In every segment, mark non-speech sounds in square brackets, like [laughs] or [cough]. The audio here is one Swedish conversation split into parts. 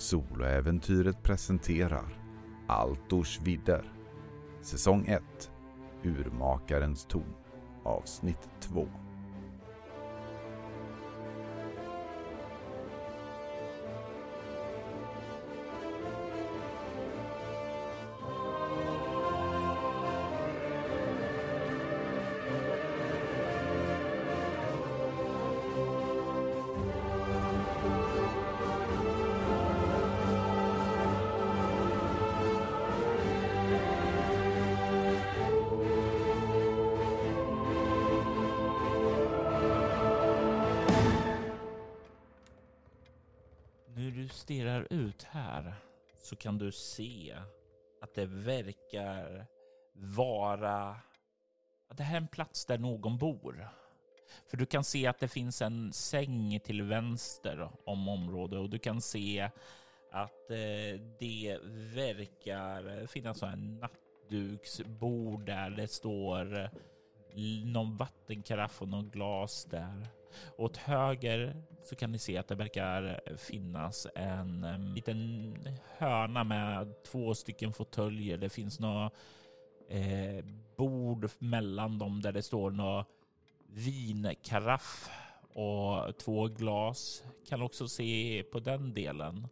Soloäventyret presenterar Altors vidder. Säsong 1 Urmakarens ton Avsnitt 2 här så kan du se att det verkar vara... att Det här är en plats där någon bor. För du kan se att det finns en säng till vänster om området och du kan se att eh, det verkar finnas en nattduksbord där det står någon vattenkaraff och någon glas där. Och åt höger så kan ni se att det verkar finnas en liten hörna med två stycken fåtöljer. Det finns några eh, bord mellan dem där det står några vinkaraff och två glas. Kan också se på den delen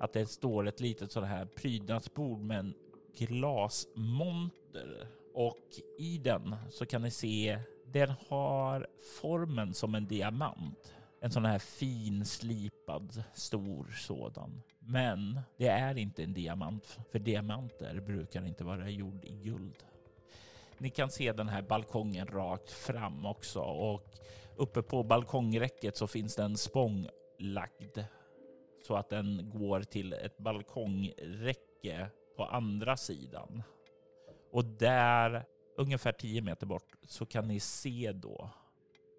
att det står ett litet sådant här prydnadsbord med en glasmonter och i den så kan ni se den har formen som en diamant. En sån här finslipad stor sådan. Men det är inte en diamant, för diamanter brukar inte vara gjord i guld. Ni kan se den här balkongen rakt fram också och uppe på balkongräcket så finns det en spång lagd så att den går till ett balkongräcke på andra sidan. Och där, ungefär 10 meter bort, så kan ni se då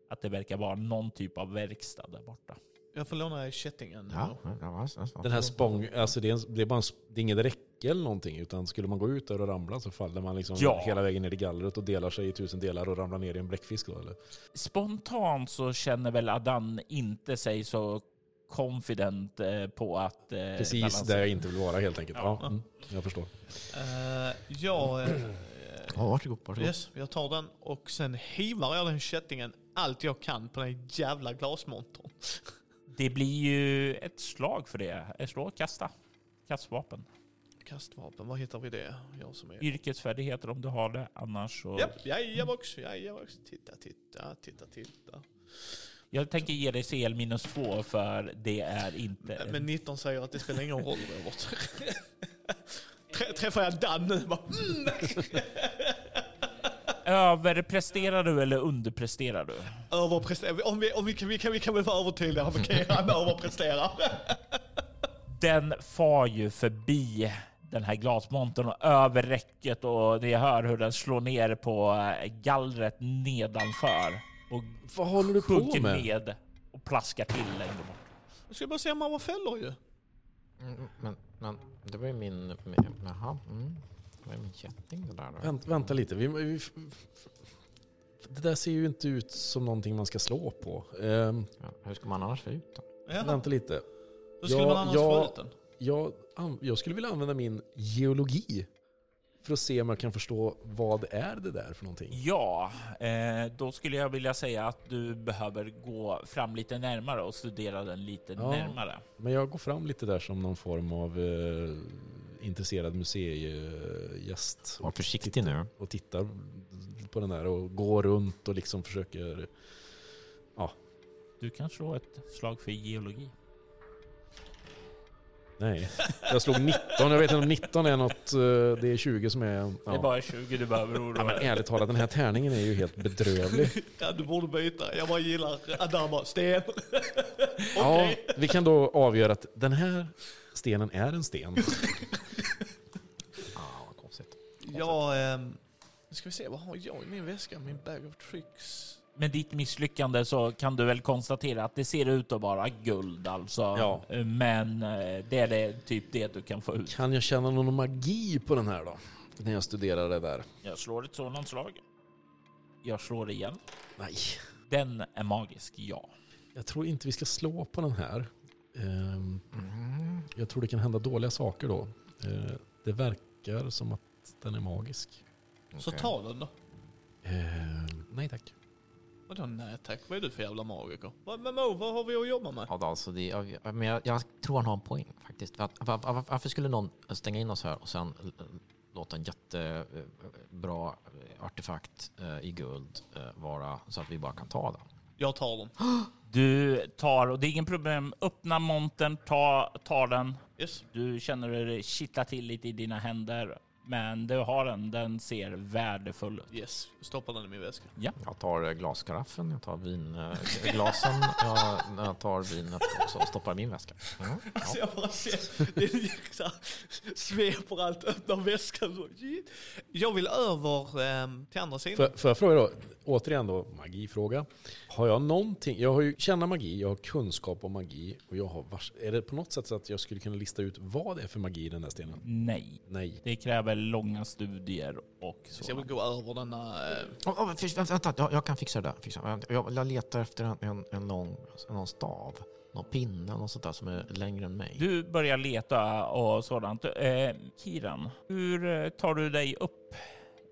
att det verkar vara någon typ av verkstad där borta. Jag får låna kättingen. Ja, ja. Den här spång, alltså det är, en, det är bara en, det är inget räcke eller någonting, utan skulle man gå ut där och ramla så faller man liksom Ja. hela vägen ner i gallret och delar sig i tusen delar och ramlar ner i en bläckfisk då eller? Spontant så känner väl Adan inte sig så confident eh, på att... eh, Precis balansera. där jag inte vill vara helt enkelt. Ja, Ja. mm, jag förstår. Uh, jag, eh, [clears throat] Ja, varsågod. varsågod. yes, jag tar den och sen hivar jag den kättingen allt jag kan på den jävla glasmontern. [laughs] Det blir ju ett slag för det. Ett slag kasta. Kastvapen. Kastvapen, vad heter vi det? Jag som är... Yrkesfärdigheter om du har det. Annars så... Japp, jajebox, jajebox. Titta, titta, titta, titta. Jag tänker ge dig CL minus två för det är inte... Men 19 säger att det spelar ingen roll Robert. [laughs] Trä- Träffar jag Dan nu bara... Mm. [laughs] Överpresterar du eller underpresterar du? Överpresterar. Om vi, om vi, kan, vi, kan, vi kan väl vara övertydliga. Okej, han [laughs] överpresterar. Den far ju förbi den här glasmontern och över räcket och ni hör hur den slår ner på eh, gallret nedanför och Vad håller du på sjunker med? ned och plaskar till längre bort. Jag ska bara han var fällor ju. Mm, Men, men det var ju min... min jaha. Mm. Det var ju min kätting det där då. Vänt, vänta lite, vi, vi, det där ser ju inte ut som någonting man ska slå på. Ehm, Ja, hur ska man annars få ut den? Ja. vänta lite. Hur skulle Ja, man annars ja. få ut den? Jag, an- jag skulle vilja använda min geologi för att se om jag kan förstå vad är det där för någonting. Ja, eh, då skulle jag vilja säga att du behöver gå fram lite närmare och studera den lite Ja. närmare. Men jag går fram lite där som någon form av eh, intresserad museigäst. Var försiktig nu. Och tittar på den där och går runt och liksom försöker... Du kan slå ett slag för geologi. Nej, jag slog 19. Jag vet inte om 19 är något... eh, Det är 20 som är... Det är Ja. bara 20 du behöver oroa Ja, men dig. ärligt talat, den här tärningen är ju helt bedrövlig. [laughs] Ja, du borde byta. Jag bara gillar Adam bara, sten. [laughs] Ja, Okej. vi kan då avgöra att den här stenen är en sten. Ja, [laughs] vad konstigt. Jag... ehm, Nu ska vi se, vad har jag i min väska? Min bag of tricks. Med ditt misslyckande så kan du väl konstatera att det ser ut att vara guld alltså. Ja. Men eh, det är det, typ det du kan få ut. Kan jag känna någon magi på den här då? När jag studerar det där. Jag slår ett sådant slag. Jag slår igen. Nej, Den är magisk, ja. jag tror inte vi ska slå på den här. Ehm, Mm. jag tror det kan hända dåliga saker då. Eh, det verkar som att den är magisk. Så ta den då. Ehm, nej tack. Vadå nej tack? Vad är du för jävla magiker? Vad, men Mo, vad har vi att jobba med? Ja, då, alltså det, jag, men jag, jag tror han har en poäng faktiskt. Att, var, var, varför skulle någon stänga in oss här och sen l- låta en jättebra artefakt eh, i guld eh, vara så att vi bara kan ta den? Jag tar den. [gasps] Du tar, och det är ingen problem, öppna montern, ta, ta den. Yes. Du känner hur det kittlar till lite i dina händer. Men du har den, den ser värdefull ut. Yes. Stoppa den i min väska. Jag tar eh, glaskaraffen, jag tar vinglasen, jag, jag tar vinet också och stoppar i min väska. Mm, ja. Så jag bara ser, det är så här, sveper allt, öppnar väskan. Så, jag vill över ehm, till andra sidan. Får, får jag fråga då, återigen då, magifråga. Har jag någonting, jag har ju känna magi, jag har kunskap om magi och jag har vars, Är det på något sätt så att jag skulle kunna lista ut vad det är för magi i den där stenen? Nej, Nej. det kräver långa studier och så. Jag vill gå över denna... Oh, oh, vänta, jag, jag kan fixa det där. Fixa. Jag, jag letar efter en, en, en lång någon stav, någon pinne, något sånt där som är längre än mig. Du börjar leta och sådant. Eh, Kiran, hur eh, tar du dig upp?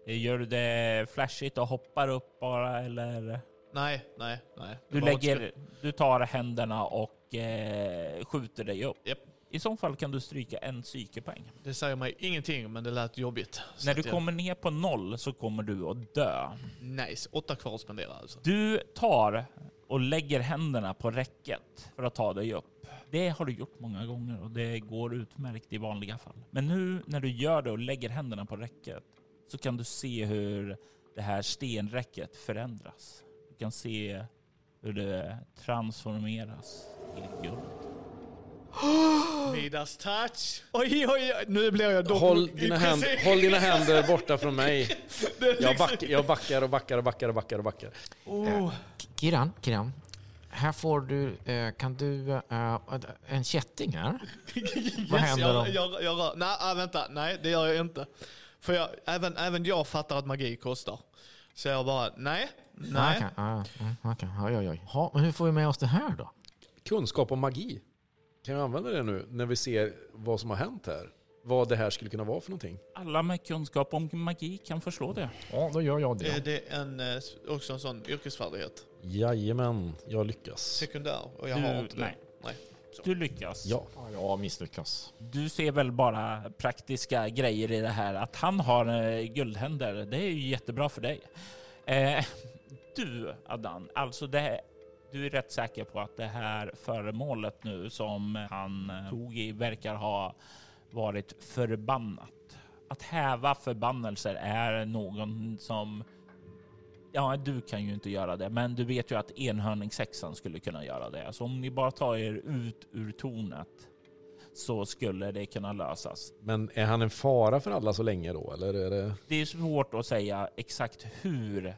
Eh, Gör du det flashigt och hoppar upp bara eller? nej, nej, nej. Du, lägger, du tar händerna och eh, skjuter dig upp. Japp. I så fall kan du stryka en psykepoäng. Det säger mig ingenting, men det lät jobbigt. Så När du jag- kommer ner på noll så kommer du att dö. Nice. Åtta kvar att spendera alltså. Du tar och lägger händerna på räcket för att ta dig upp. Det har du gjort många gånger och det går utmärkt i vanliga fall. Men nu när du gör det och lägger händerna på räcket så kan du se hur det här stenräcket förändras. Du kan se hur det transformeras till guld. Midas touch. Oj, oj, oj. Nu blir jag dock Håll dina, händ, håll dina händer borta från mig. [laughs] Jag, liksom- back, jag backar och backar och backar och backar och backar. Oh. Kiran, Kiran, här får du, eh, kan du, eh, en kätting här? [laughs] Vad Yes, händer jag, om- jag, jag, rör- nej, ah, vänta. Nej, det gör jag inte. För jag, även, även jag fattar att magi kostar. Så jag bara, nej, nej. Okej, ah, mm, okej. Oj, oj, oj. Ha, men hur får vi med oss det här då? Kunskap om magi. Kan vi använda det nu när vi ser vad som har hänt här? Vad det här skulle kunna vara för någonting? Alla med kunskap om magi kan förstå det. Ja, då gör jag Är det en, eh, också en sån yrkesfärdighet? Jajamän, jag lyckas. Sekundär? Och jag Du- har inte det. nej. nej. Du lyckas. Ja. Ja, jag misslyckas. Du ser väl bara praktiska grejer i det här. Att han har eh, guldhänder, det är ju jättebra för dig. Eh, du, Adan, alltså det, du är rätt säker på att det här föremålet nu som han eh, tog i verkar ha varit förbannat. Att häva förbannelser är någon som Ja, du kan ju inte göra det, men du vet ju att enhörningssexan skulle kunna göra det. Så om ni bara tar er ut ur tornet så skulle det kunna lösas. Men är han en fara för alla så länge då? Eller är det... Det är svårt att säga exakt hur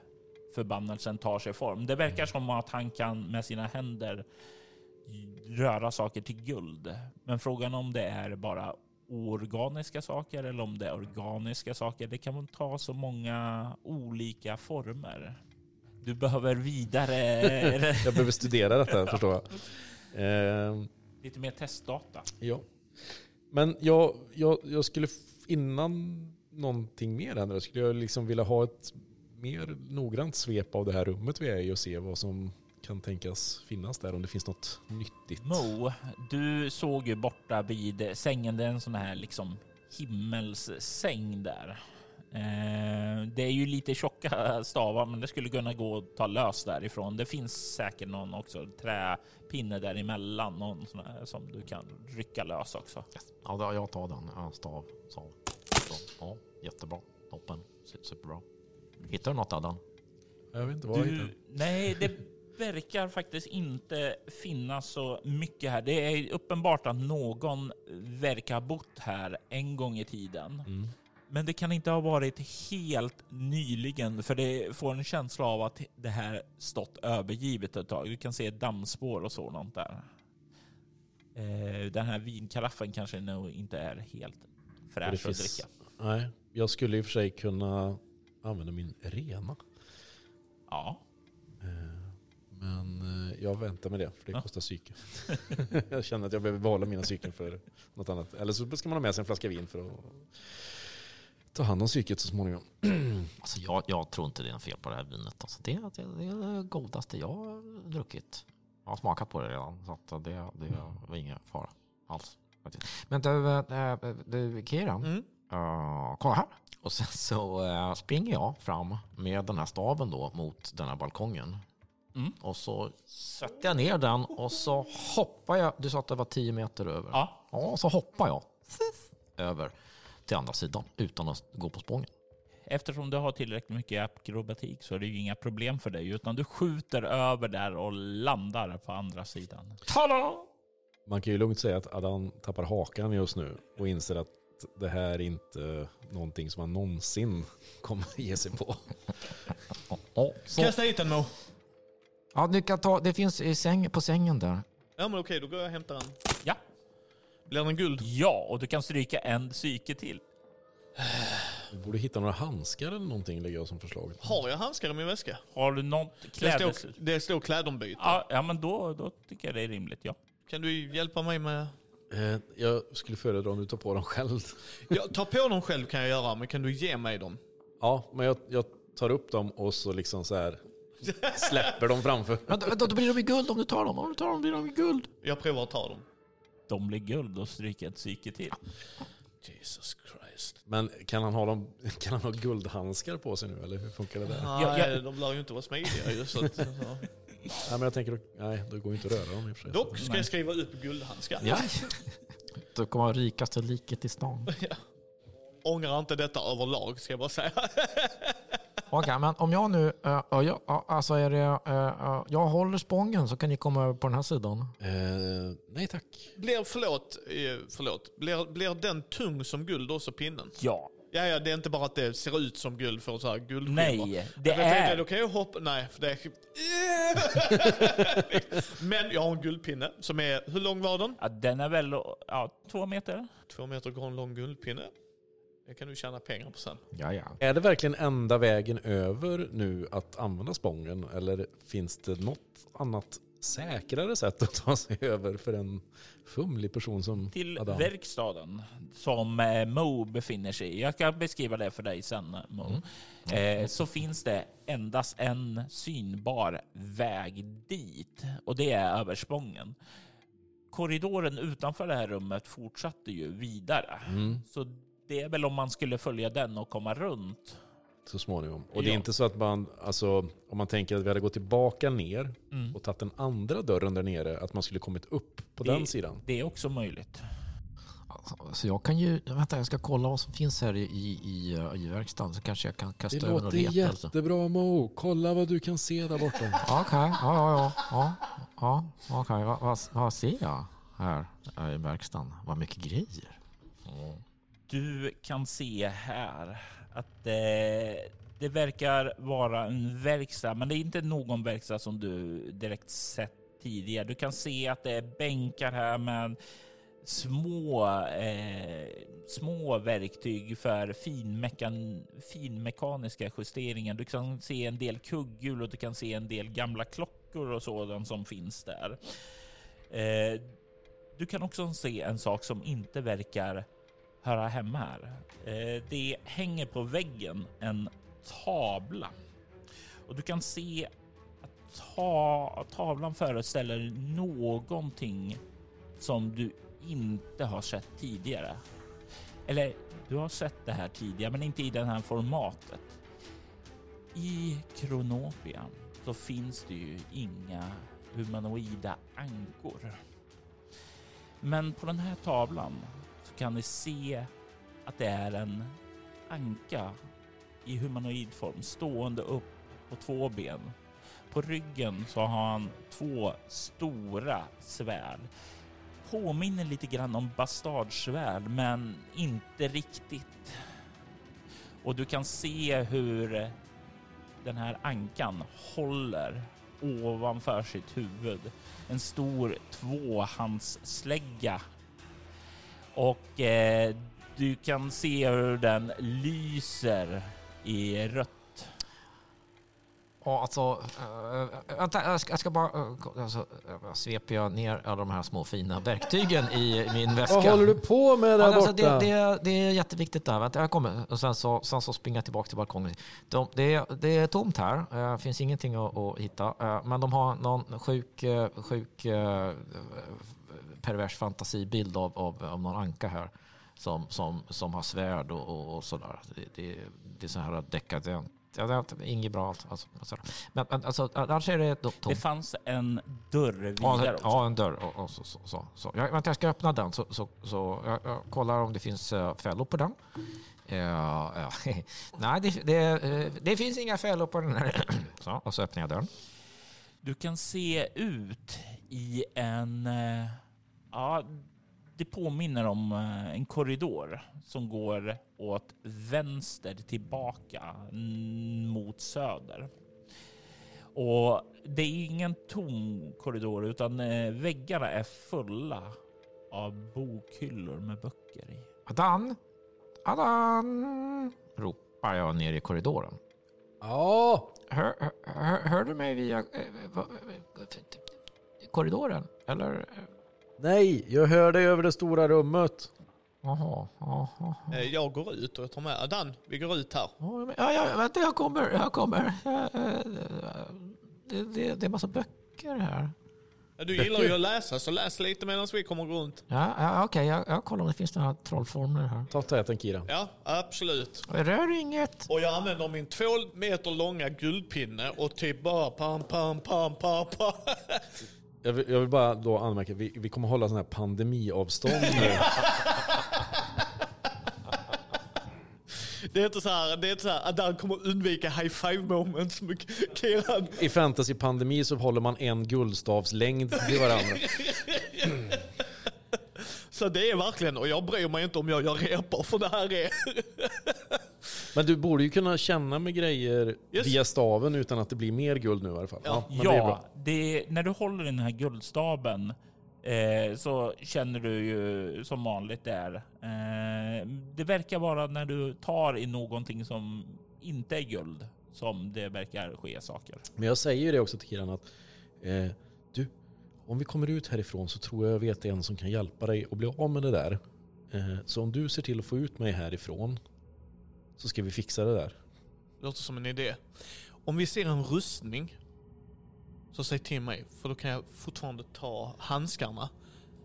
förbannelsen tar sig form. Det verkar som att han kan med sina händer röra saker till guld. Men frågan om det är bara organiska saker eller om det är organiska saker, det kan ta så många olika former. Du behöver vidare [laughs] Jag behöver studera detta [laughs] förstår jag. Ehm, lite mer testdata. ja. Men jag, jag, jag skulle innan någonting mer händer skulle jag liksom vilja ha ett mer noggrant svep av det här rummet vi är i och se vad som kan tänkas finnas där. Om det finns något nyttigt. Mo, du såg ju borta vid sängen, det är en sån här liksom himmelssäng där. Eh, det är ju lite tjocka stavar, men det skulle kunna gå att ta lös därifrån. Det finns säkert någon också träpinne däremellan, någon sån här som du kan rycka lös också. Ja, jag tar den. Ja, stav. Så. Så. Ja, jättebra. Toppen. Su- Superbra. Hittar du något Adam? Jag vet inte vad jag hittar. Nej, det verkar faktiskt inte finnas så mycket här. Det är uppenbart att någon verkar ha bott här en gång i tiden. Mm. Men det kan inte ha varit helt nyligen, för det får en känsla av att det här stått övergivet ett tag. Du kan se dammspår och sådant där. Eh, Den här vinkaraffen kanske nog inte är helt fräsch att finns- dricka. Nej, jag skulle i och för sig kunna använda min rena. Ja, Eh, Men jag väntar med det, för det Ja. kostar psyke. [laughs] jag känner att jag behöver behålla mina psyken för något annat. Eller så ska man ha med sig en flaska vin för att ta hand om psyket så småningom. [clears throat] Alltså jag, jag tror inte det är en fel på det här vinet. Alltså det, det, det är det godaste jag har druckit. Jag har smakat på det redan. Så att det, det var ingen fara alls. Men du, äh, du Kira, Mm. Uh, kolla här. Och sen så eh, springer jag fram med den här staven då mot den här balkongen. Mm. Och så sätter jag ner den och så hoppar jag. Du sa att det var 10 meter över. Ja, Ja, så hoppar jag över till andra sidan utan att gå på spången. eftersom du har tillräckligt mycket akrobatik så är det ju inga problem för dig, utan du skjuter över där och landar på andra sidan. Tada! Man kan ju lugnt säga att Adan tappar hakan just nu och inser att det här är inte någonting som han någonsin kommer ge sig på. Så. Kasta hit den Mo. Ja, du kan ta, det finns i säng, på sängen där. Ja men okej, då går jag och hämtar den. Ja. Blir den guld? Ja, och du kan stryka en psyke till. Vi borde hitta några handskar eller någonting lägger jag som förslag. Har jag handskar i min väska? Har du något Det klädes... står, det står klädombyte. Ja, ja, men då, då tycker jag det är rimligt, ja. Kan du hjälpa mig med... Eh, Jag skulle föredra om du tar på dem själv. [laughs] Jag tar på dem själv kan jag göra, men kan du ge mig dem? Ja, men jag, jag tar upp dem och så liksom så här släpper dem framför. Men då, då blir de i guld om du tar dem. Om du tar dem blir de i guld. Jag provar att ta dem. De blir guld och stryker ett psyke till. Jesus Christ. Men kan han ha, dem, kan han ha guldhandskar på sig nu eller hur funkar det där? Nej, Ja, ja. de lär ju inte vara smidiga ju. Så att, så. [laughs] Nej, men jag tänker, nej, det går inte att röra dem i och för sig. Dock ska Nej. jag skriva upp guldhandskar. Ja. Du kommer ha rikaste liket i stan. [laughs] Ångrar inte detta överlag, ska jag bara säga. [laughs] Okej, men om jag nu... Uh, jag, ja, alltså är det, eh, jag håller spången så kan ni komma över på den här sidan. Eh, nej tack. Blir, förlåt, förlåt. Blir, blir den tung som guld också, pinnen? Ja. Ja, ja, det är inte bara att det ser ut som guld för så här guldskivor. Nej, det Jag tänkte, är... Då kan jag hoppa... Nej, för det är... [laughs] Men jag har en guldpinne som är... Hur lång var den? Ja, den är väl ja, två meter? Två meter gång lång guldpinne. Det kan du tjäna pengar på sen. Ja, ja. Är det verkligen enda vägen över nu att använda spången eller finns det något annat säkrare sätt att ta sig över för en fumlig person som Till Adam? verkstaden som eh, Mo befinner sig i. Jag ska beskriva det för dig sen Mo. Eh, så finns det endast en synbar väg dit och det är över spången. Korridoren utanför det här rummet fortsatte ju vidare. Mm, Så det är väl om man skulle följa den och komma runt. Så småningom. Och det är Ja. inte så att man, alltså, om man tänker att vi hade gått tillbaka ner Mm. och tagit den andra dörren där nere, att man skulle kommit upp på Det- den sidan. Det är också möjligt. Så jag kan ju... Vänta, jag ska kolla vad som finns här i, i, i, verkstaden så kanske jag kan kasta Det över något låter rep. Alltså. jättebra Mo. Kolla vad du kan se där bortom. [laughs] Okej, ja, ja, ja. ja, ja okej. Vad, vad, vad ser jag här i verkstaden? Vad mycket grejer. Du kan se här att eh, det verkar vara en verkstad, men det är inte någon verkstad som du direkt sett tidigare. Du kan se att det är bänkar här med små, eh, små verktyg för finmekan, finmekaniska justeringar. Du kan se en del kugghjul och du kan se en del gamla klockor och sådant som finns där. Eh, du kan också se en sak som inte verkar höra hemma här. Eh, det hänger på väggen en tavla och du kan se att ta tavlan föreställer någonting som du inte har sett tidigare. Eller du har sett det här tidigare, men inte i det här formatet. I Kronopia så finns det ju inga humanoida ankor. Men på den här tavlan kan ni se att det är en anka i humanoid form stående upp på två ben. På ryggen så har han två stora svärd. Påminner lite grann om bastardsvärd men inte riktigt. Och du kan se hur den här ankan håller ovanför sitt huvud en stor tvåhandsslägga. Och eh, du kan se hur den lyser i rött. Ja, alltså, äh, vänta, jag ska, jag ska bara... Äh, alltså, äh, sveper jag ner alla de här små fina verktygen i min väska. Vad håller du på med där Ja, alltså, borta? det, det, det är jätteviktigt där. Vänta, jag kommer. Och sen så, sen så springer jag tillbaka till balkongen. De, det, är- det är tomt här. Det finns ingenting att, att hitta. Eh, Men de har någon sjuk, sjuk pervers fantasibild av, av, av någon anka här. Som, som, som har svärd och, och, och sådär. Det, det, det är så här dekadent. Ja, det är inget bra allt. Alltså, sådär. men, alltså, annars är det to- Det tomt. fanns en dörr vidare också. ja, en dörr. Och, och så, så, så, så. Jag, vänta, jag ska öppna den. Så, så, så jag, jag kollar om det finns uh, fällor på den. Ja, ja. [laughs] Nej, det, det, eh, det finns inga fällor på den här. [clears throat] Så, och så öppnar jag dörren. Du kan se ut i en... Ja, det påminner om eh, en korridor som går åt vänster tillbaka mot söder. Och det är ingen tom korridor utan eh, väggarna är fulla av bokhyllor med böcker i. Adan! Adan! Ropar jag ner i korridoren. Ja, Hör, hör, hör du mig via eh, korridoren? Eller? Nej, jag hör dig över det stora rummet. Jaha, jaha. Eh, Jag går ut och jag tar med Adan. Vi går ut här. Ja, ja, vänta, jag kommer. Jag kommer. Eh, Det, det, det är massa böcker här. Ja, Du gillar ju att läsa, så läs lite medan vi kommer runt. Ja, ja okej. Jag, jag kollar om det finns några trollformler här. Ta täten Kira. Ja, absolut. Rör inget. Och jag använder min två meter långa guldpinne och typ bara pam, pam, pam, pam, pam. [laughs] Jag vill, jag vill bara då anmärka, vi, vi kommer hålla sån här pandemiavstånd nu. Det är inte så här, det är inte så här Adan kommer undvika high five moments med Kiran. I fantasy-pandemi så håller man en guldstavslängd till varandra. Så det är verkligen, och jag bryr mig inte om jag gör repor för det här är... Men du borde ju kunna känna med grejer Yes. via staven utan att det blir mer guld nu i alla fall. Ja. men det är Ja, bra. det när du håller i den här guldstaben eh, så känner du ju som vanligt där. Eh, det verkar vara när du tar i någonting som inte är guld som det verkar ske saker. Men jag säger ju det också till Kiran att eh, du, om vi kommer ut härifrån så tror jag jag vet en som kan hjälpa dig att bli av med det där. Eh, så om du ser till att få ut mig härifrån så ska vi fixa det där. Låter som en idé. Om vi ser en rustning så säg till mig, för då kan jag fortfarande ta handskarna.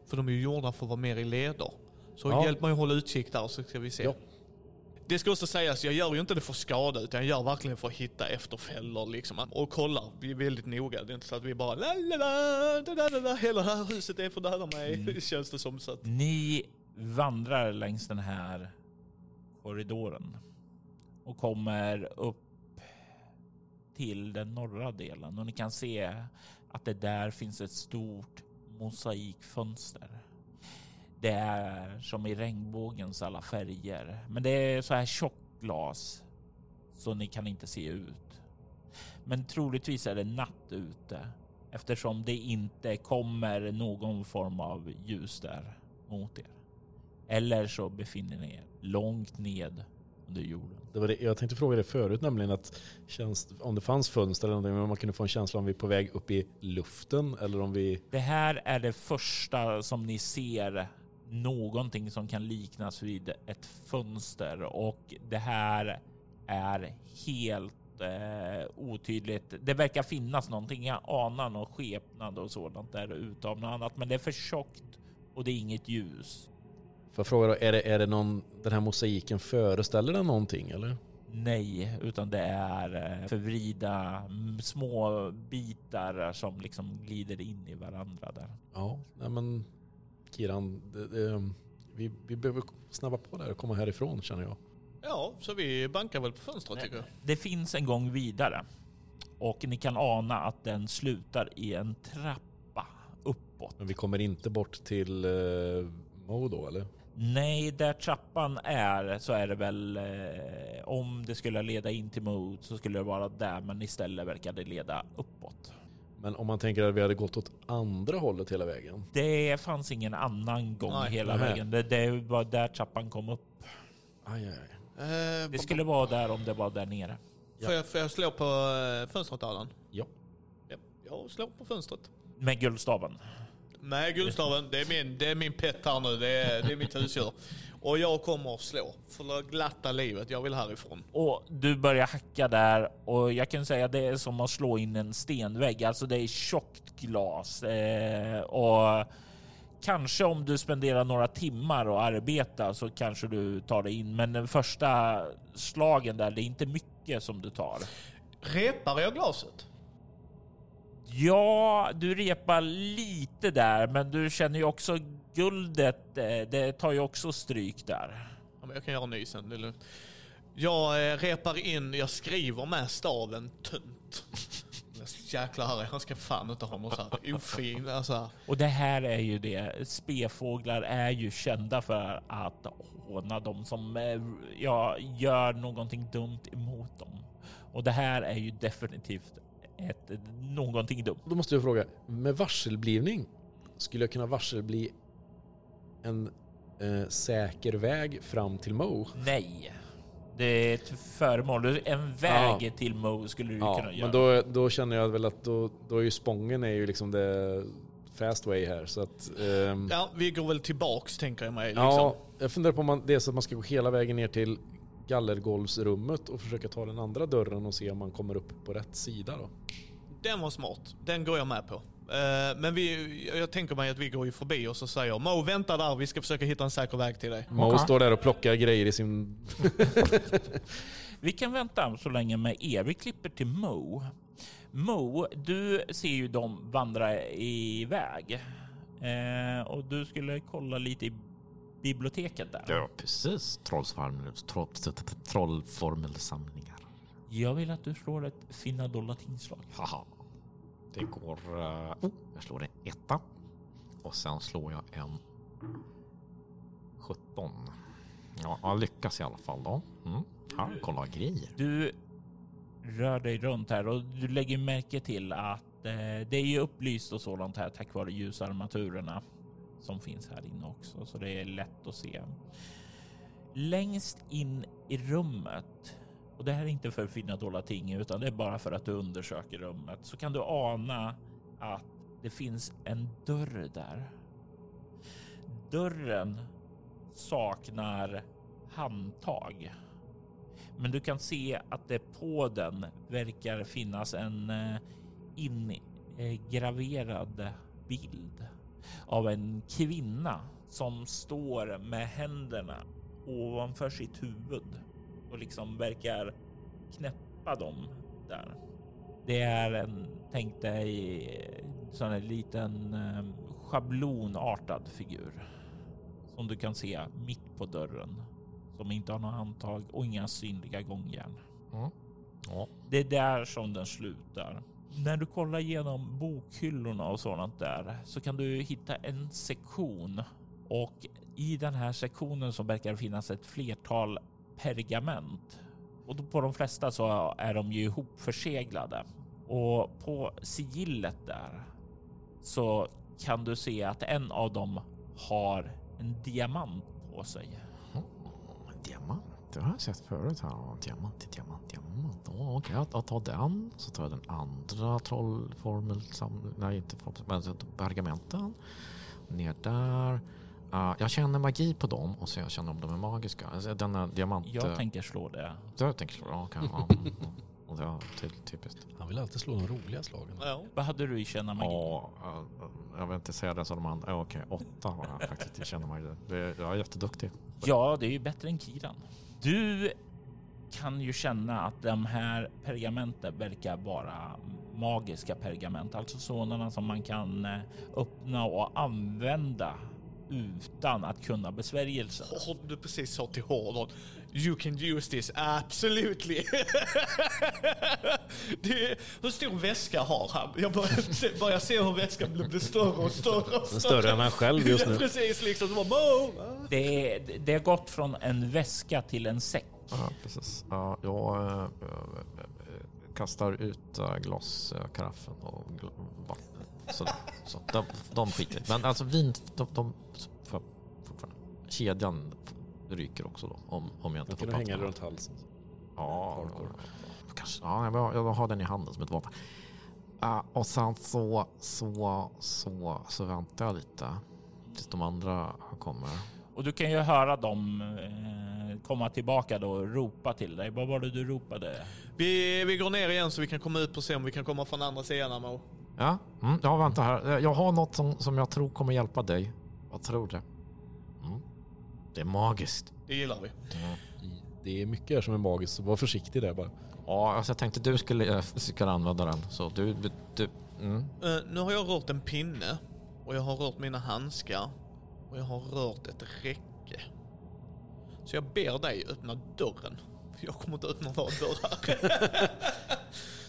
För de är ju gjorda för att vara mer i leder. Så Ja. hjälp mig att hålla utkik där så ska vi se. Ja. Det ska också sägas, jag gör ju inte det för skada utan jag gör verkligen för att hitta efter fällor liksom. Och kollar, vi är väldigt noga. Det är inte så att vi bara la la la, da, da, da, da, hela det här huset är för att döda mig. Mm. [laughs] Känns det som så att. Ni vandrar längs den här korridoren och kommer upp till den norra delen och ni kan se att det där finns ett stort mosaikfönster. Det är som i regnbågens alla färger, men det är så här tjockt glas så ni kan inte se ut. Men troligtvis är det natt ute eftersom det inte kommer någon form av ljus där mot er. Eller så befinner ni er långt ned under jorden. Det var det, jag tänkte fråga det förut nämligen att känns, om det fanns fönster eller någonting, men man kunde få en känsla om vi är på väg upp i luften eller om vi... Det här är det första som ni ser någonting som kan liknas vid ett fönster och det här är helt eh, otydligt. Det verkar finnas någonting. Jag anar någon skepnad och sådant där utav något annat, men det är för tjockt och det är inget ljus. Får jag fråga då, är det, är det någon, den här mosaiken föreställer den någonting eller? Nej, utan det är eh, förvrida små bitar som liksom glider in i varandra där. Ja, nej men Kiran, det, det, vi, vi behöver snabba på där och komma härifrån känner jag. Ja, så vi bankar väl på fönstret tycker jag. Det finns en gång vidare och ni kan ana att den slutar i en trappa uppåt. Men vi kommer inte bort till eh, Mo då eller? Nej, där trappan är så är det väl eh, om det skulle leda in till Mood så skulle det vara där, men istället verkar det leda uppåt. Men om man tänker att vi hade gått åt andra hållet hela vägen. Det fanns ingen annan gång Nej. hela Nej. vägen. Det, det var där trappan kom upp. Aj, aj, aj. Eh, Det skulle vara där om det var där nere. Ja. Får, jag, får jag slå på eh, fönstret Allan? Ja. ja. Jag slår på fönstret. Med guldstaven. Nej, guldstaven, det är min, det är min pet här nu. Det är, det är mitt husdjur. Och jag kommer att slå. För det glatta livet. Jag vill härifrån. Och du börjar hacka där och jag kan säga det är som att slå in en stenvägg. Alltså det är tjockt glas eh, och kanske om du spenderar några timmar och arbeta så kanske du tar det in. Men den första slagen där, det är inte mycket som du tar. Repar jag glaset? Ja, du repar lite där, men du känner ju också guldet. eh, Det tar ju också stryk där. Ja, men jag kan göra en ny sen. Det är lugnt. Jag eh, repar in, jag skriver med staven tönt. [laughs] Jäklar Harry, han ska fan inte ha något så här ofin. Alltså. Och det här är ju det. Spefåglar är ju kända för att håna de som eh, ja, gör någonting dumt emot dem. Och det här är ju definitivt ett, någonting dumt. Då måste jag fråga, med varselblivning, skulle jag kunna varselbli en eh, säker väg fram till Mo? Nej, det är ett föremål. En väg Ja. till Mo skulle du Ja, kunna göra. men då, då känner jag väl att då, då är ju Spången är ju liksom det fast way här. Så att, ehm, Ja, vi går väl tillbaks tänker jag mig. Liksom. ja, jag funderar på om man, det är så att man ska gå hela vägen ner till gallergolvsrummet och försöka ta den andra dörren och se om man kommer upp på rätt sida då. Den var smart. Den går jag med på. Eh, men vi, jag tänker mig att vi går ju förbi och så säger Mo vänta där, vi ska försöka hitta en säker väg till dig. Mo Okej. står där och plockar grejer i sin... [laughs] Vi kan vänta så länge med er. Vi klipper till Mo. Mo, du ser ju dem vandra iväg eh, och du skulle kolla lite i biblioteket där. Ja, precis. Trollformelsamlingar. Jag vill att du slår ett finna dolda tingslag. Haha. Det går... oh, jag slår en etta. Och sen slår jag en 17. Ja, jag lyckas i alla fall då. Mm. Här, kolla grejer. Du rör dig runt här och du lägger märke till att eh, det är ju upplyst och sådant här tack vare ljusarmaturerna som finns här inne också, så det är lätt att se. Längst in i rummet, och det här är inte för att finna dolda ting utan det är bara för att du undersöker rummet, så kan du ana att det finns en dörr där. Dörren saknar handtag. Men du kan se att det på den verkar finnas en eh, ingraverad bild av en kvinna som står med händerna ovanför sitt huvud och liksom verkar knäppa dem där. Det är en, tänk dig, sån här liten eh, schablonartad figur som du kan se mitt på dörren som inte har några handtag och inga synliga gångjärn. Mm. Ja. Det är där som den slutar. När du kollar igenom bokhyllorna och sådant där så kan du hitta en sektion och i den här sektionen så verkar det finnas ett flertal pergament och på de flesta så är de ju ihopförseglade och på sigillet där så kan du se att en av dem har en diamant på sig. Mm. Diamant, det har jag sett förut. Här. Diamant, diamant, diamant. Oh, Okej, jag, jag tar den. Så tar jag den andra trollformelsamlingen. Nej, inte formel, men pergamenten. Ner där. Uh, jag känner magi på dem och så jag känner om de är magiska. Alltså, denna diamant... Jag tänker slå det. Jag tänker slå. Ja, okej, ja. Och det är ty- typiskt. Han vill alltid slå de roliga slagen. Ja. Vad hade du i känna magi? Ja, eh, jag vill inte säga det som de andra. Ja, Okej, åtta har jag faktiskt. Jag känner magi. Det- Jag är jätteduktig. Ja, det är ju bättre än Kiran. Du kan ju känna att de här pergamenten verkar vara magiska pergament, alltså sådana som man kan eh, öppna och använda utan att kunna besvärjelsen. Åh, du precis sa till Hårdon. You can use this, absolutely. [laughs] det är, hur stor väska har han? Jag börjar se, börjar se hur väskan blir större och större och Den är större. större än han själv just nu. Precis, liksom. Bara, Mo! Det, det har gått från en väska till en säck. Ja, precis. Ja, jag eh, eh, kastar ut glaskaraffen och vatten. Sådär. Så, de, de skiter. Men alltså vin, de, de får fortfarande. Kedjan ryker också då om, om jag inte får kan du hänga runt halsen. Ja, kanske. Ja, jag, jag har den i handen som ett vapen. Uh, och sen så, så, så, så väntar jag lite tills de andra kommer. Och du kan ju höra dem eh, komma tillbaka då och ropa till dig. Vad var det du ropade? Vi, vi går ner igen så vi kan komma ut och se om vi kan komma från andra sidan. Ja, mm, ja vänta här. Jag har något som, som jag tror kommer hjälpa dig. Jag tror det. Mm. Det är magiskt. Det gillar vi. Det är mycket här som är magiskt, så var försiktig där bara. Ja, alltså jag tänkte du skulle, äh, skulle använda den. Så du, du, mm. Eh, nu har jag rört en pinne och jag har rört mina handskar och jag har rört ett räcke. Så jag ber dig öppna dörren. För jag kommer inte öppna några dörrar.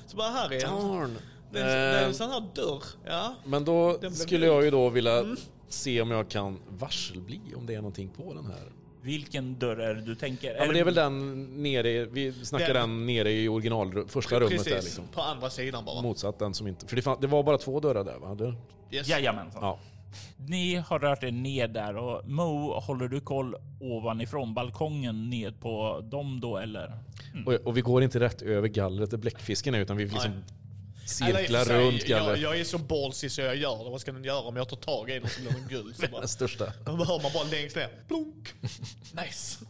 [laughs] så bara här är en. Darn. Är Eh, en sån här dörr. Ja. Men då skulle jag ju då vilja Mm. se om jag kan varselbli om det är någonting på den här. Vilken dörr är det du tänker? Ja men det är väl den nere, vi snackar Den- den nere i original, första rummet Precis, där liksom. på andra sidan bara. Motsatt den som inte, för det, fann, det var bara två dörrar där va? Det, Yes. Jajamensan. ja. Ni har rört er ner där och Mo, håller du koll ovanifrån balkongen ned på dem då eller? Och, och vi går inte rätt över gallret där bläckfisken är utan vi liksom Eller sig, runt gallret. Jag, jag är så ballsy så jag gör det. Vad ska den göra om jag tar tag i den så blir den guld? Så [laughs] bara, Den största. då hör man bara längst ner. Plunk. [laughs] Nice.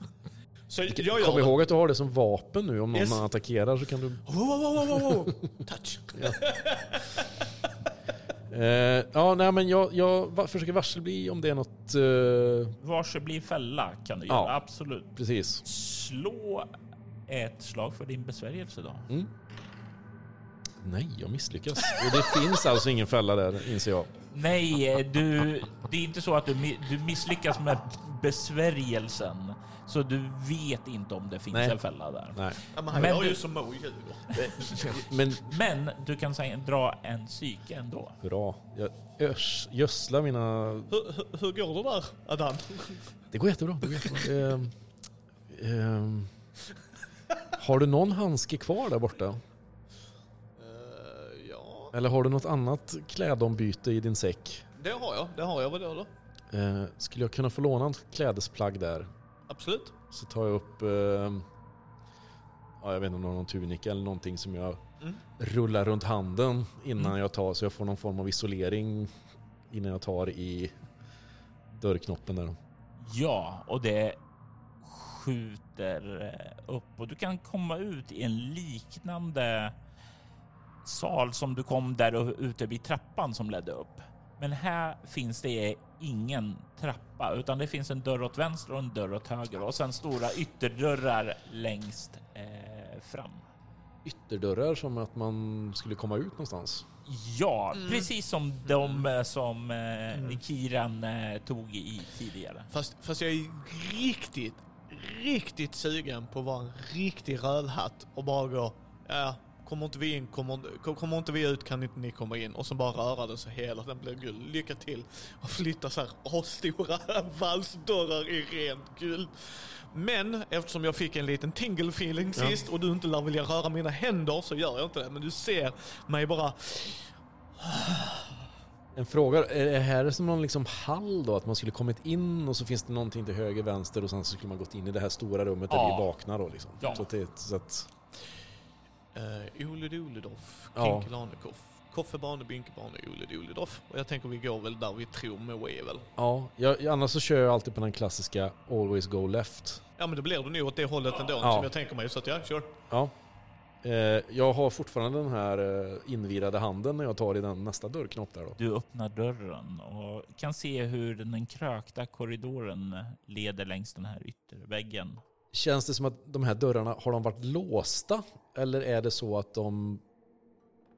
Så jag gör Kom det. ihåg att du har det som vapen nu. Om någon Yes. attackerar så kan du... Wow, wow, wow, wow, wow. [laughs] Touch. Eh, ja, nej men jag, jag försöker varselbli om det är något... Eh, Varse blir fälla kan du Ja. göra, absolut. precis. Slå ett slag för din besvärjelse då. Nej, jag misslyckas. Och det finns alltså ingen fälla där, inser jag. Nej, eh, du, det är inte så att du, du misslyckas med besvärjelsen. Så du vet inte om det finns Nej. en fälla där. Nej. Ja, men han Men du- ju som Mo ljuger. [laughs] Men Men du kan säga, dra en psyke ändå. bra. Jag örs, gödslar mina... Hur, hur, hur går det där, Adan? Det går jättebra. Det går jättebra. Ehm, ehm, har du någon handske kvar där borta? Eh, Eller har du något annat klädombyte i din säck? det har jag. Det har jag. Vadå då? Eh, skulle jag kunna få låna ett klädesplagg där? Absolut. Så tar jag upp, ehm, ja, jag vet inte om det var någon tunika eller någonting som jag Mm. rullar runt handen innan jag tar så jag får någon form av isolering innan jag tar i dörrknoppen där. Ja, och det skjuter eh, upp och du kan komma ut i en liknande sal som du kom där ute vid trappan som ledde upp. Men här finns det ingen trappa utan det finns en dörr åt vänster och en dörr åt höger och sen stora ytterdörrar längst eh, fram. Ytterdörrar som att man skulle komma ut någonstans. Ja, precis som de eh, som eh, Kiran eh, tog i tidigare. Fast, fast jag är riktigt, riktigt sugen på att vara en riktig rövhatt och bara gå, ja, kommer inte vi in, kommer, kom- kommer inte vi ut kan inte ni komma in. Och så bara röra den så hela den blir guld. Lycka till och flytta så här asstora [laughs] valsdörrar i rent guld. Men eftersom jag fick en liten tingle feeling Ja. sist och du inte lär vilja röra mina händer så gör jag inte det. Men du ser mig bara, En fråga, är det här som någon liksom hall då? Att man skulle kommit in och så finns det någonting till höger, vänster och sen så skulle man gått in i det här stora rummet där Ja. vi vaknar då liksom. Ja. Så att det, så att, Uh, Ole Doledoff, Ja. Koffebane, Ole Doledoff. Och jag tänker vi går väl där vi tror Mo är väl. ja, jag, annars så kör jag alltid på den klassiska always go left. Ja men då blir det nog åt det hållet ändå Ja. som jag tänker mig. Så att ja, kör. Ja. Eh, jag har fortfarande den här eh, invirade handen när jag tar i den nästa dörrknopp där då. Du öppnar dörren och kan se hur den krökta korridoren leder längs den här ytterväggen. Känns det som att de här dörrarna, har de varit låsta? Eller är det så att de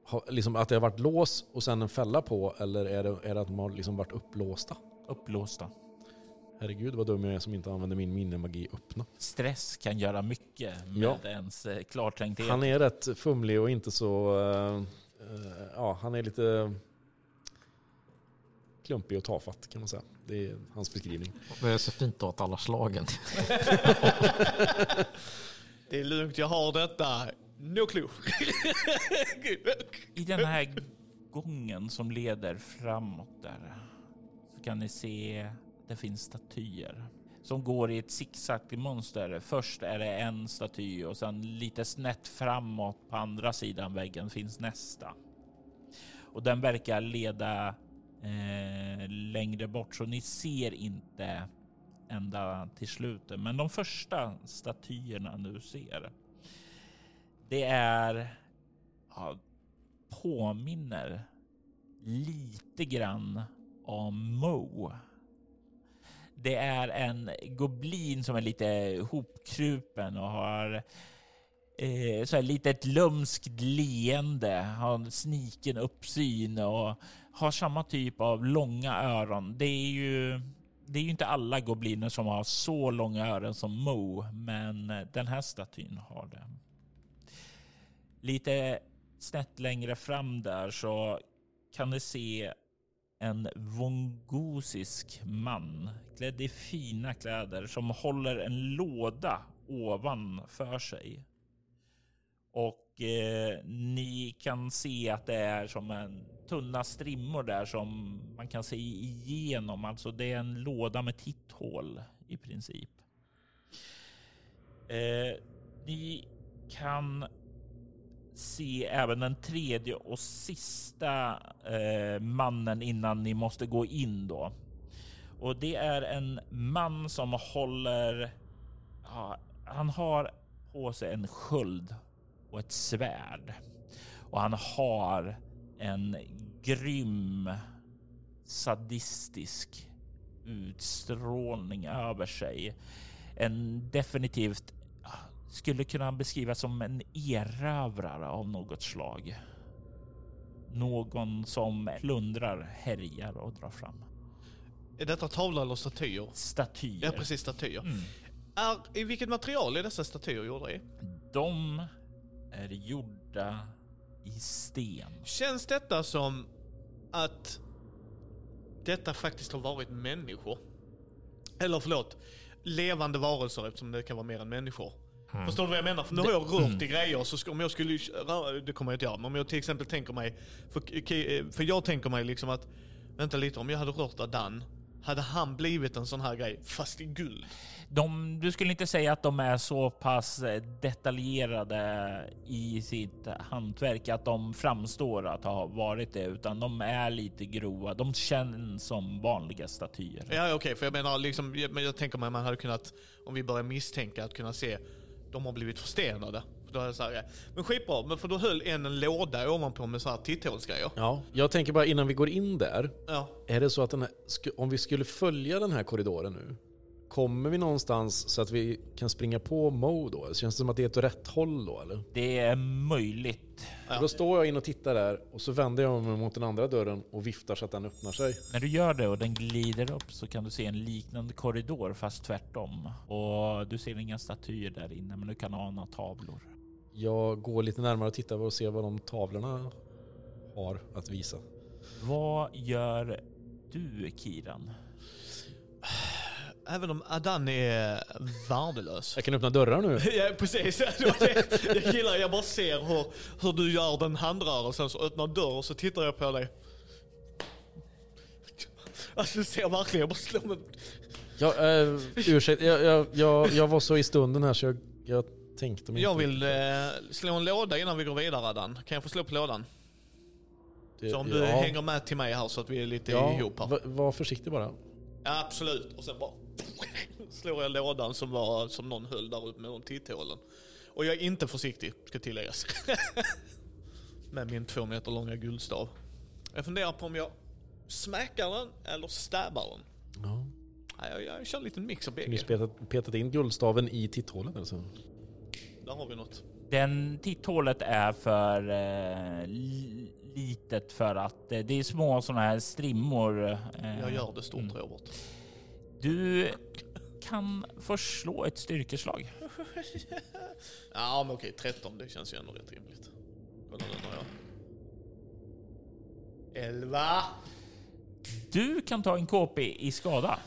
har, liksom att det har varit lås och sen en fälla på? Eller är det, är det att de har liksom varit upplåsta? Upplåsta. Herregud vad dum jag är som inte använder min minnemagi öppna. Stress kan göra mycket med Ja. ens eh, klartänkthet. Han är rätt fumlig och inte så... eh, eh, ja, han är lite klumpig och tafatt kan man säga. Det är hans beskrivning. Det är så fint att alla slagen. [laughs] Det är lugnt, jag har detta. No clue. [laughs] I den här gången som leder framåt där så kan ni se det finns statyer som går i ett zigzag-mönster. Först är det en staty och sen lite snett framåt på andra sidan väggen finns nästa. Och den verkar leda eh, längre bort så ni ser inte ända till slutet. Men de första statyerna du ser, det är ja, påminner lite grann om Mo. Det är en goblin som är lite hopkrupen och har eh, så här litet lömskt leende, har sniken uppsyn och har samma typ av långa öron. Det är ju det är ju inte alla gobliner som har så långa öron som Mo, men eh, den här statyn har det. Lite snett längre fram där så kan ni se en vongosisk man klädd i fina kläder som håller en låda ovanför sig. Och eh, ni kan se att det är som en tunna strimmor där som man kan se igenom. Alltså det är en låda med titthål i princip. Eh, ni kan se även den tredje och sista eh, mannen innan ni måste gå in då. Och det är en man som håller. Ja, han har på sig en sköld och ett svärd och han har en grym sadistisk utstrålning över sig. En definitivt skulle kunna beskrivas som en erövrare av något slag. Någon som plundrar, härjar och drar fram. Är detta tavlor eller statyer? Statyer. Ja, precis statyer. Mm. Är, I vilket material är dessa statyer gjorda i? De är gjorda i sten. Känns detta som att detta faktiskt har varit människor? Eller förlåt, levande varelser eftersom det kan vara mer än människor. Mm. Förstår du vad jag menar? För nu har jag rört i grejer, så ska, om jag skulle, det kommer jag inte göra, men om jag till exempel tänker mig, för, för jag tänker mig liksom att, vänta lite, om jag hade rört Adan, hade han blivit en sån här grej, fast i guld? De, du skulle inte säga att de är så pass eh, detaljerade i sitt hantverk att de framstår att ha varit det, utan de är lite grova. De känns som vanliga statyer. Ja okej, för jag menar liksom, jag, men jag tänker mig man hade kunnat, om vi börjar misstänka, att kunna se, de har blivit förstenade. Då är det så här, men skitbra, men för då höll en en låda ovanpå med så här titthålsgrejer. Ja, jag tänker bara innan vi går in där. Ja. Är det så att den här, om vi skulle följa den här korridoren nu, kommer vi någonstans så att vi kan springa på Mo då? Känns det som att det är ett rätt håll då eller? Det är möjligt. För Då står jag in och tittar där och så vänder jag mig mot den andra dörren och viftar så att den öppnar sig. När du gör det och den glider upp så kan du se en liknande korridor fast tvärtom. Och du ser inga statyer där inne men du kan ana tavlor. Jag går lite närmare och tittar och ser vad de tavlorna har att visa. Vad gör du Kiran? Även om Adan är värdelös. Jag kan öppna dörrar nu. [laughs] Ja precis, [laughs] jag gillar jag bara ser hur, hur du gör den handrörelsen, så öppnar dörr och så tittar jag på dig. Alltså du ser verkligen, jag bara slår mig. Jag, eh, ursäkta, jag, jag, jag, jag var så i stunden här så jag, jag tänkte mig Jag vill eh, slå en låda innan vi går vidare Adan. Kan jag få slå på lådan? Det- Så om du ja, hänger med till mig här så att vi är lite ja, ihop här. va- Var försiktig bara. Ja, absolut. Och sen bara [laughs] slår jag lådan som, var, som någon höll där uppe med de titthålen. Och jag är inte försiktig, ska tilläggas. [laughs] med min två meter långa guldstav. Jag funderar på om jag smäckar den eller stabbar den. Ja. Nej, jag, jag kör en liten mix av Har ni bägge. petat, petat in guldstaven i titthålet alltså? Där har vi något. Den titthålet är för eh, li- litet för att eh, det är små sådana här strimmor. Eh, Jag gör det stort mm. Robert. Du kan först slå ett styrkeslag. [laughs] Ja men okej, 13 det känns ju ändå rätt rimligt. Kolla nu när jag... 11! Du kan ta en KP i skada.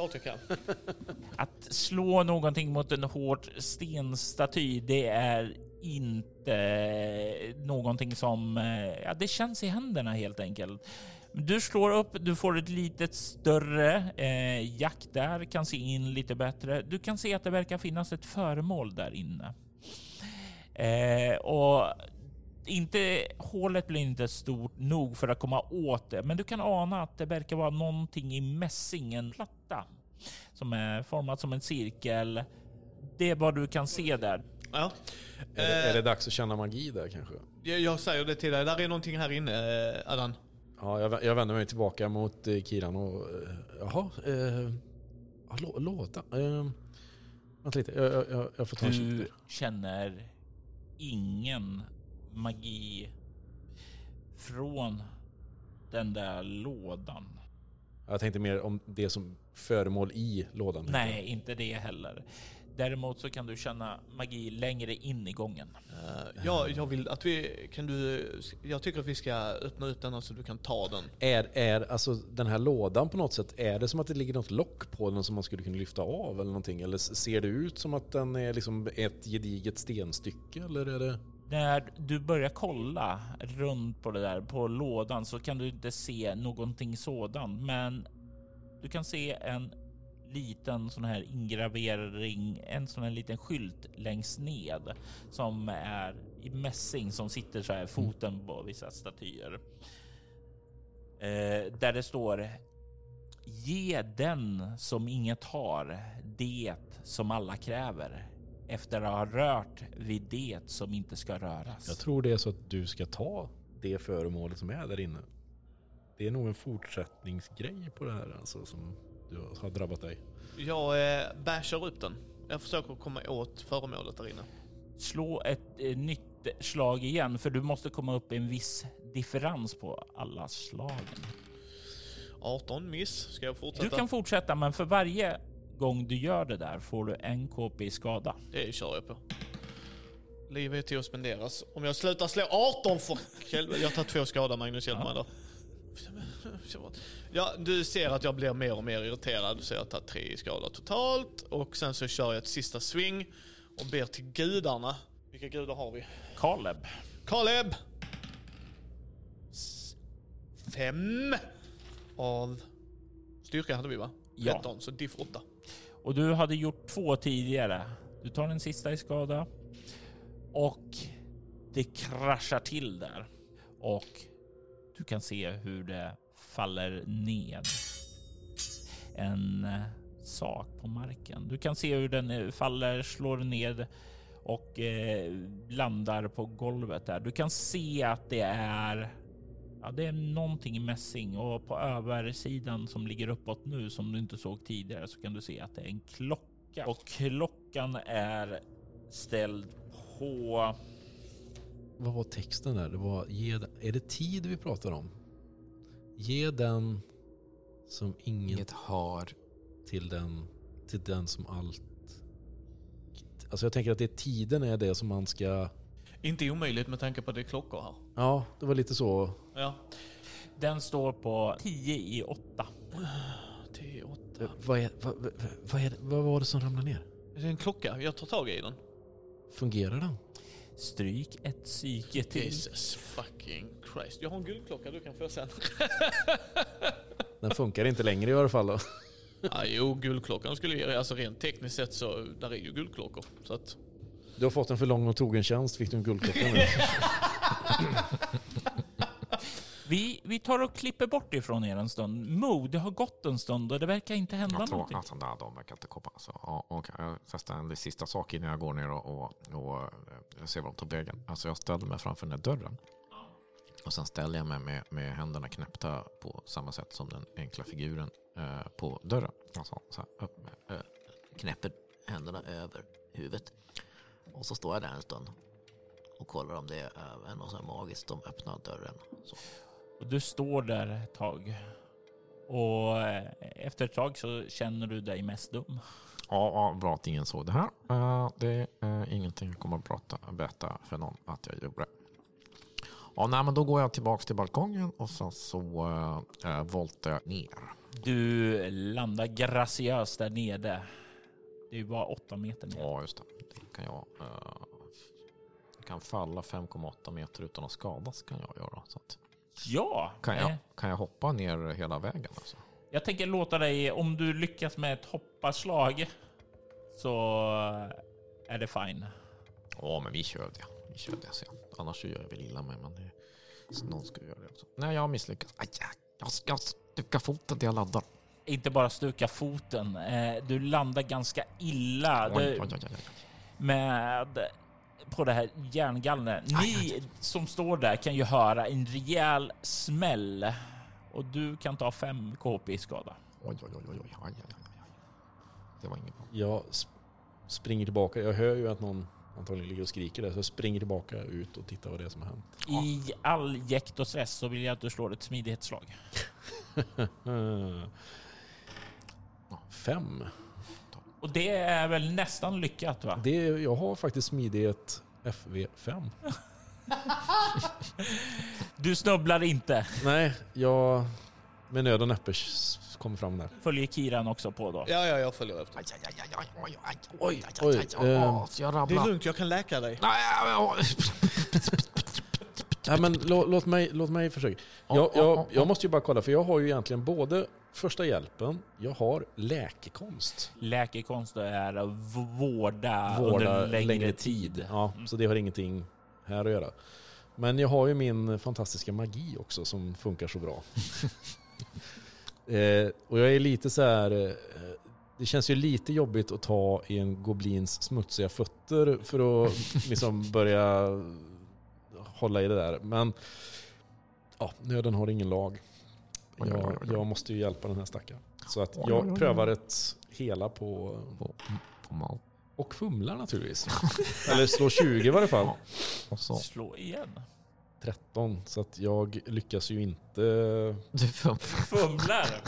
Klart jag. [laughs] Att slå någonting mot en hård stenstaty, det är inte någonting som... Eh, ja, det känns i händerna helt enkelt. Du slår upp, du får ett litet större eh, jack där, kan se in lite bättre. Du kan se att det verkar finnas ett föremål där inne. Eh, och inte, hålet blir inte stort nog för att komma åt det, men du kan ana att det verkar vara någonting i mässing, en platta som är formad som en cirkel. Det är vad du kan se där. Ja. Är, det, är det dags att känna magi där kanske? Jag, jag säger det till dig, där är någonting här inne, eh, Adan. Ja, jag, jag vänder mig tillbaka mot eh, Kiran och... Eh, jaha, eh, lå, låda. Eh, vänta lite, jag, jag- jag, får ta en Du känner ingen magi från den där lådan. Jag tänkte mer om det som föremål i lådan. Nej, inte det heller. Däremot så kan du känna magi längre in i gången. Uh, ja, jag vill att vi, kan du, jag tycker att vi ska öppna ut den så du kan ta den. Är, är alltså den här lådan på något sätt, är det som att det ligger något lock på den som man skulle kunna lyfta av eller någonting? Eller ser det ut som att den är liksom ett gediget stenstycke eller är det? När du börjar kolla runt på det där på lådan så kan du inte se någonting sådant, men du kan se en liten sån här ingravering, en sån här liten skylt längst ned som är i mässing som sitter så här foten på vissa statyer. Eh, där det står Ge den som inget har det som alla kräver efter att ha rört vid det som inte ska röras. Jag tror det är så att du ska ta det föremålet som är där inne. Det är nog en fortsättningsgrej på det här alltså som du har drabbat dig. Jag eh, bashar upp den. Jag försöker komma åt föremålet där inne. Slå ett eh, nytt slag igen för du måste komma upp en viss differens på alla slagen. 18 miss. Ska jag fortsätta? Du kan fortsätta men för varje gång du gör det där får du en KP i skada. Det kör jag på. Livet är till att spenderas. Om jag slutar slå 18 för. Jag tar två skada Magnus, hjälp Ja. mig då. Ja, du ser att jag blir mer och mer irriterad. Du ser att jag tar tre i skada totalt. Och sen så kör jag ett sista swing och ber till gudarna. Vilka gudar har vi? Kaleb, Kaleb! S- Fem av styrka hade vi va? Ja. 13, så diff 8 och du hade gjort två tidigare. Du tar den sista i skada och det kraschar till där och du kan se hur det faller ned en eh, sak på marken. Du kan se hur den eh, faller, slår ned och eh, landar på golvet där. Du kan se att det är Ja, det är någonting i mässing och på översidan som ligger uppåt nu som du inte såg tidigare så kan du se att det är en klocka och klockan är ställd på Vad var texten där? Det var, ge, är det tid vi pratar om? Ge den som ingen Inget har. till den, till den som allt... Alltså jag tänker att det tiden är det som man ska... Inte omöjligt med tanke på att det är klockor här. Ja, det var lite så. Ja. Den står på 10 i 8. 10, 8. Eh, Vad, är, vad, vad, vad, är, det- vad var det som ramlade ner? Det är en klocka. Jag tar tag i den. Fungerar den? Stryk ett psyke till. Jesus fucking Christ. Jag har en guldklocka du kan få sen. [laughs] Den funkar inte längre i alla fall då. ja, jo, guldklockan skulle ju... Alltså rent tekniskt sett så där är ju guldklockor. Så att... Du har fått en för lång och trogen tjänst, fick du en guldklocka nu. Vi, vi tar och klipper bort ifrån er en stund. Mo, det har gått en stund och det verkar inte hända Jag tror någonting. att nej, de verkar inte komma. Så, ja, och jag testar en sista sak innan jag går ner och, och, och eh, ser vad de tar vägen. Alltså jag ställer mig framför den här dörren. Och sen ställer jag mig med, med händerna knäppta på samma sätt som den enkla figuren eh, på dörren. Alltså så här, upp med, eh, knäpper händerna över huvudet. Och så står jag där en stund och kollar om det är något så här magiskt som öppnar dörren. Så. Och du står där ett tag. Och eh, efter ett tag så känner du dig mest dum. Ja, ja, bra att ingen såg det här. Eh, det är ingenting jag kommer att prata, berätta för någon att jag gjorde. Ja, nej, men då går jag tillbaka till balkongen och sen så äh, voltar jag ner. Du landar graciöst där nere. Det är ju bara åtta meter ner. Ja, just det. Det kan jag. eh, kan falla 5,8 meter utan att skadas kan jag göra. Så att, Ja, kan, eh, jag, kan jag hoppa ner hela vägen? Alltså? jag tänker låta dig, om du lyckas med ett hopparslag så är det fine. Ja, men vi kör det. Vi kör det sen. Annars gör jag väl illa mig. Men det, någon ska göra det också. Nej, jag har misslyckats. Aj, jag ska stuka foten till jag laddar. Inte bara stuka foten, eh, du landar ganska illa. Du, oj, oj, oj, oj. med på det här järngallret. Ni som står där kan ju höra en rejäl smäll och du kan ta 5 KP i skada. Oj, oj, oj, oj, oj. Det var inget bra. Jag sp- springer tillbaka. Jag hör ju att någon antagligen ligger och skriker där. Så jag springer tillbaka ut och tittar vad det är som har hänt. I all jäkt och stress så vill jag att du slår ett smidighetsslag. [laughs] Fem. Och det är väl nästan lyckat va? Det, jag har faktiskt smidighet FV5. [laughs] Du snubblar inte. Nej, jag med nöd och näppe kommer fram där. Följer Kiran också på då. Ja, ja, jag följer efter. Aj, aj, aj, aj, oj, oj, oj, aj, oj, aj, aj, aj, jag Det är lugnt, jag kan läka dig. Nej, men lå, låt, mig, låt mig försöka. Ja, Jag, ja, jag, ja, jag måste ju bara kolla, för jag har ju egentligen både första hjälpen, jag har läkekonst. Läkekonst är att vårda, Vårda under längre, längre tid. Ja, så det har ingenting här att göra. Men jag har ju min fantastiska magi också som funkar så bra. [laughs] eh, och jag är lite så här... Eh, det känns ju lite jobbigt att ta i en goblins smutsiga fötter för att [laughs] liksom börja hålla i det där. Men ja, nöden har ingen lag. Jag, jag måste ju hjälpa den här stackaren. Så att jag prövar ett hela på... På, på mal. Och fumlar naturligtvis. Eller slår 20 i varje fall. Ja. Och så. Slå igen. 13, så att jag lyckas ju inte... Du Fumlar.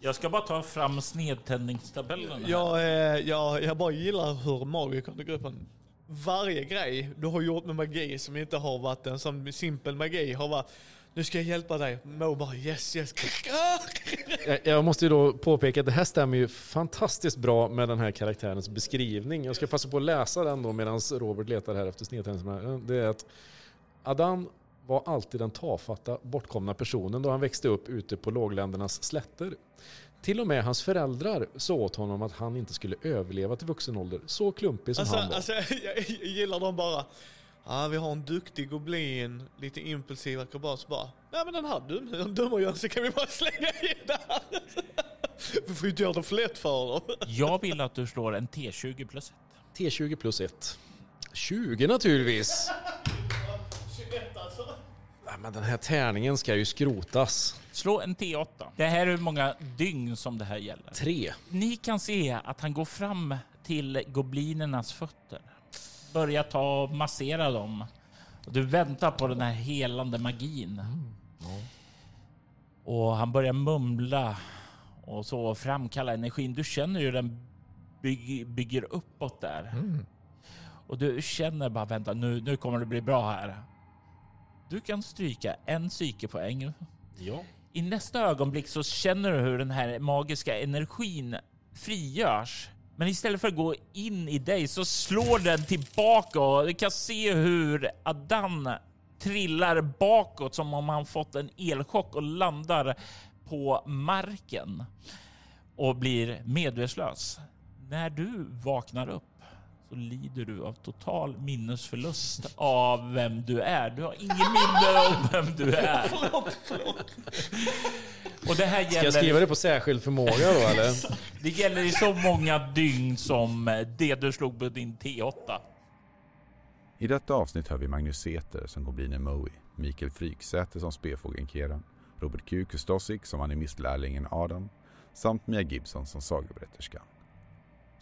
Jag ska bara ta fram snedtändningstabellen. Jag, eh, jag, jag bara gillar hur magikern i gruppen, varje grej du har gjort med magi som inte har varit en sån simpel magi har varit nu ska jag hjälpa dig. Mo bara yes yes. [laughs] Jag- måste ju då påpeka att det här stämmer ju fantastiskt bra med den här karaktärens beskrivning. Jag ska passa på att läsa den då medan Robert letar här efter snedtändningarna. Det är att Adam var alltid den tafatta, bortkomna personen då han växte upp ute på lågländernas slätter. Till och med hans föräldrar sa åt honom att han inte skulle överleva till vuxen ålder. Så klumpig som Alltså, han var. alltså [laughs] jag gillar dem bara. Ja, vi har en duktig goblin, lite impulsiv akrobat. Så bara, nej men den här dum, [laughs] så kan vi bara slänga in där. [laughs] Vi får ju inte göra det för lätt för dem. Jag vill att du slår en T20 plus 1. T20 plus 1. 20 naturligtvis. Nej, men den här tärningen ska ju skrotas. Slå en T8. Det här är hur många dygn som det här gäller. Tre. Ni kan se att han går fram till goblinernas fötter. Börjar ta och massera dem. Och du väntar på den här helande magin. Och han börjar mumla och så framkalla energin. Du känner ju den byg, bygger uppåt där. Och du känner bara vänta nu, nu kommer det bli bra här. Du kan stryka en psykepoäng Ja. i nästa ögonblick så känner du hur den här magiska energin frigörs. Men istället för att gå in i dig så slår den tillbaka och du kan se hur Adan trillar bakåt som om han fått en elchock och landar på marken och blir medvetslös. När du vaknar upp så lider du av total minnesförlust av vem du är. Du har ingen minne om vem du är. [laughs] Och det här Ska jag gäller, skriva det på särskild förmåga då eller? [laughs] det gäller i så många dygn som det du slog på din T8. I detta avsnitt hör vi Magnus Säter som goblinen Moe, Mikael Fryksäter som spefågeln Keran, Robert Q. Kustosik som animistlärlingen Adam samt Mia Gibson som sagoberätterskan.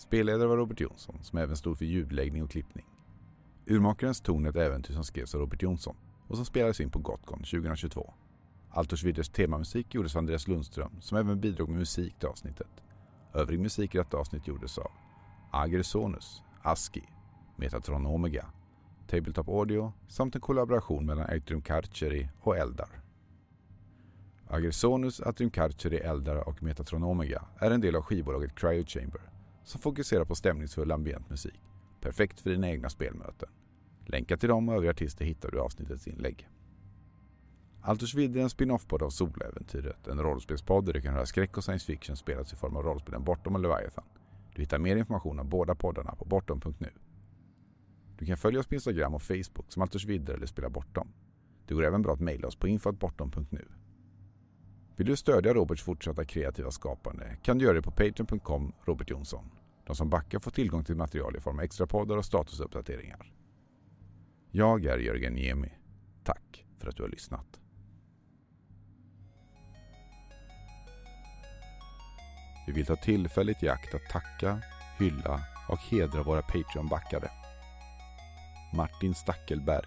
Spelledare var Robert Jonsson som även stod för ljudläggning och klippning. Urmakarens ton är ett äventyr som skrevs av Robert Jonsson och som spelades in på Gotcon 2022. Altors Vidders temamusik gjordes av Andreas Lundström som även bidrog med musik till avsnittet. Övrig musik i detta avsnitt gjordes av Agresonus, Aski, Metatron Omega, Tabletop Audio samt en kollaboration mellan Atrium Carceri och Eldar. Agresonus, Atrium Carceri, Eldar och Metatron Omega är en del av skivbolaget Cryo Chamber som fokuserar på stämningsfull ambient musik. Perfekt för dina egna spelmöten. Länkar till dem och övriga artister hittar du i avsnittets inlägg. Altersvidd är en spin-off-podd av Soläventyret, en rollspelspodd där du kan höra skräck och science fiction spelas i form av rollspelen Bortom och Leviathan. Du hittar mer information om båda poddarna på bortom.nu. Du kan följa oss på Instagram och Facebook som Altersvidder eller Spela Bortom. Det går även bra att mejla oss på info.bortom.nu. Vill du stödja Roberts fortsatta kreativa skapande kan du göra det på patreon.com Robert Jonsson. De som backar får tillgång till material i form av extrapoddar och statusuppdateringar. Jag är Jörgen Niemi. Tack för att du har lyssnat. Vi vill ta tillfället i akt att tacka, hylla och hedra våra Patreon-backare. Martin Stackelberg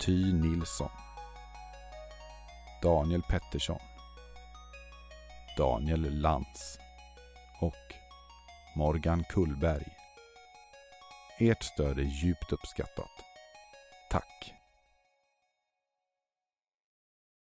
Ty Nilsson Daniel Pettersson Daniel Lantz och Morgan Kullberg. Ert stöd är djupt uppskattat. Tack!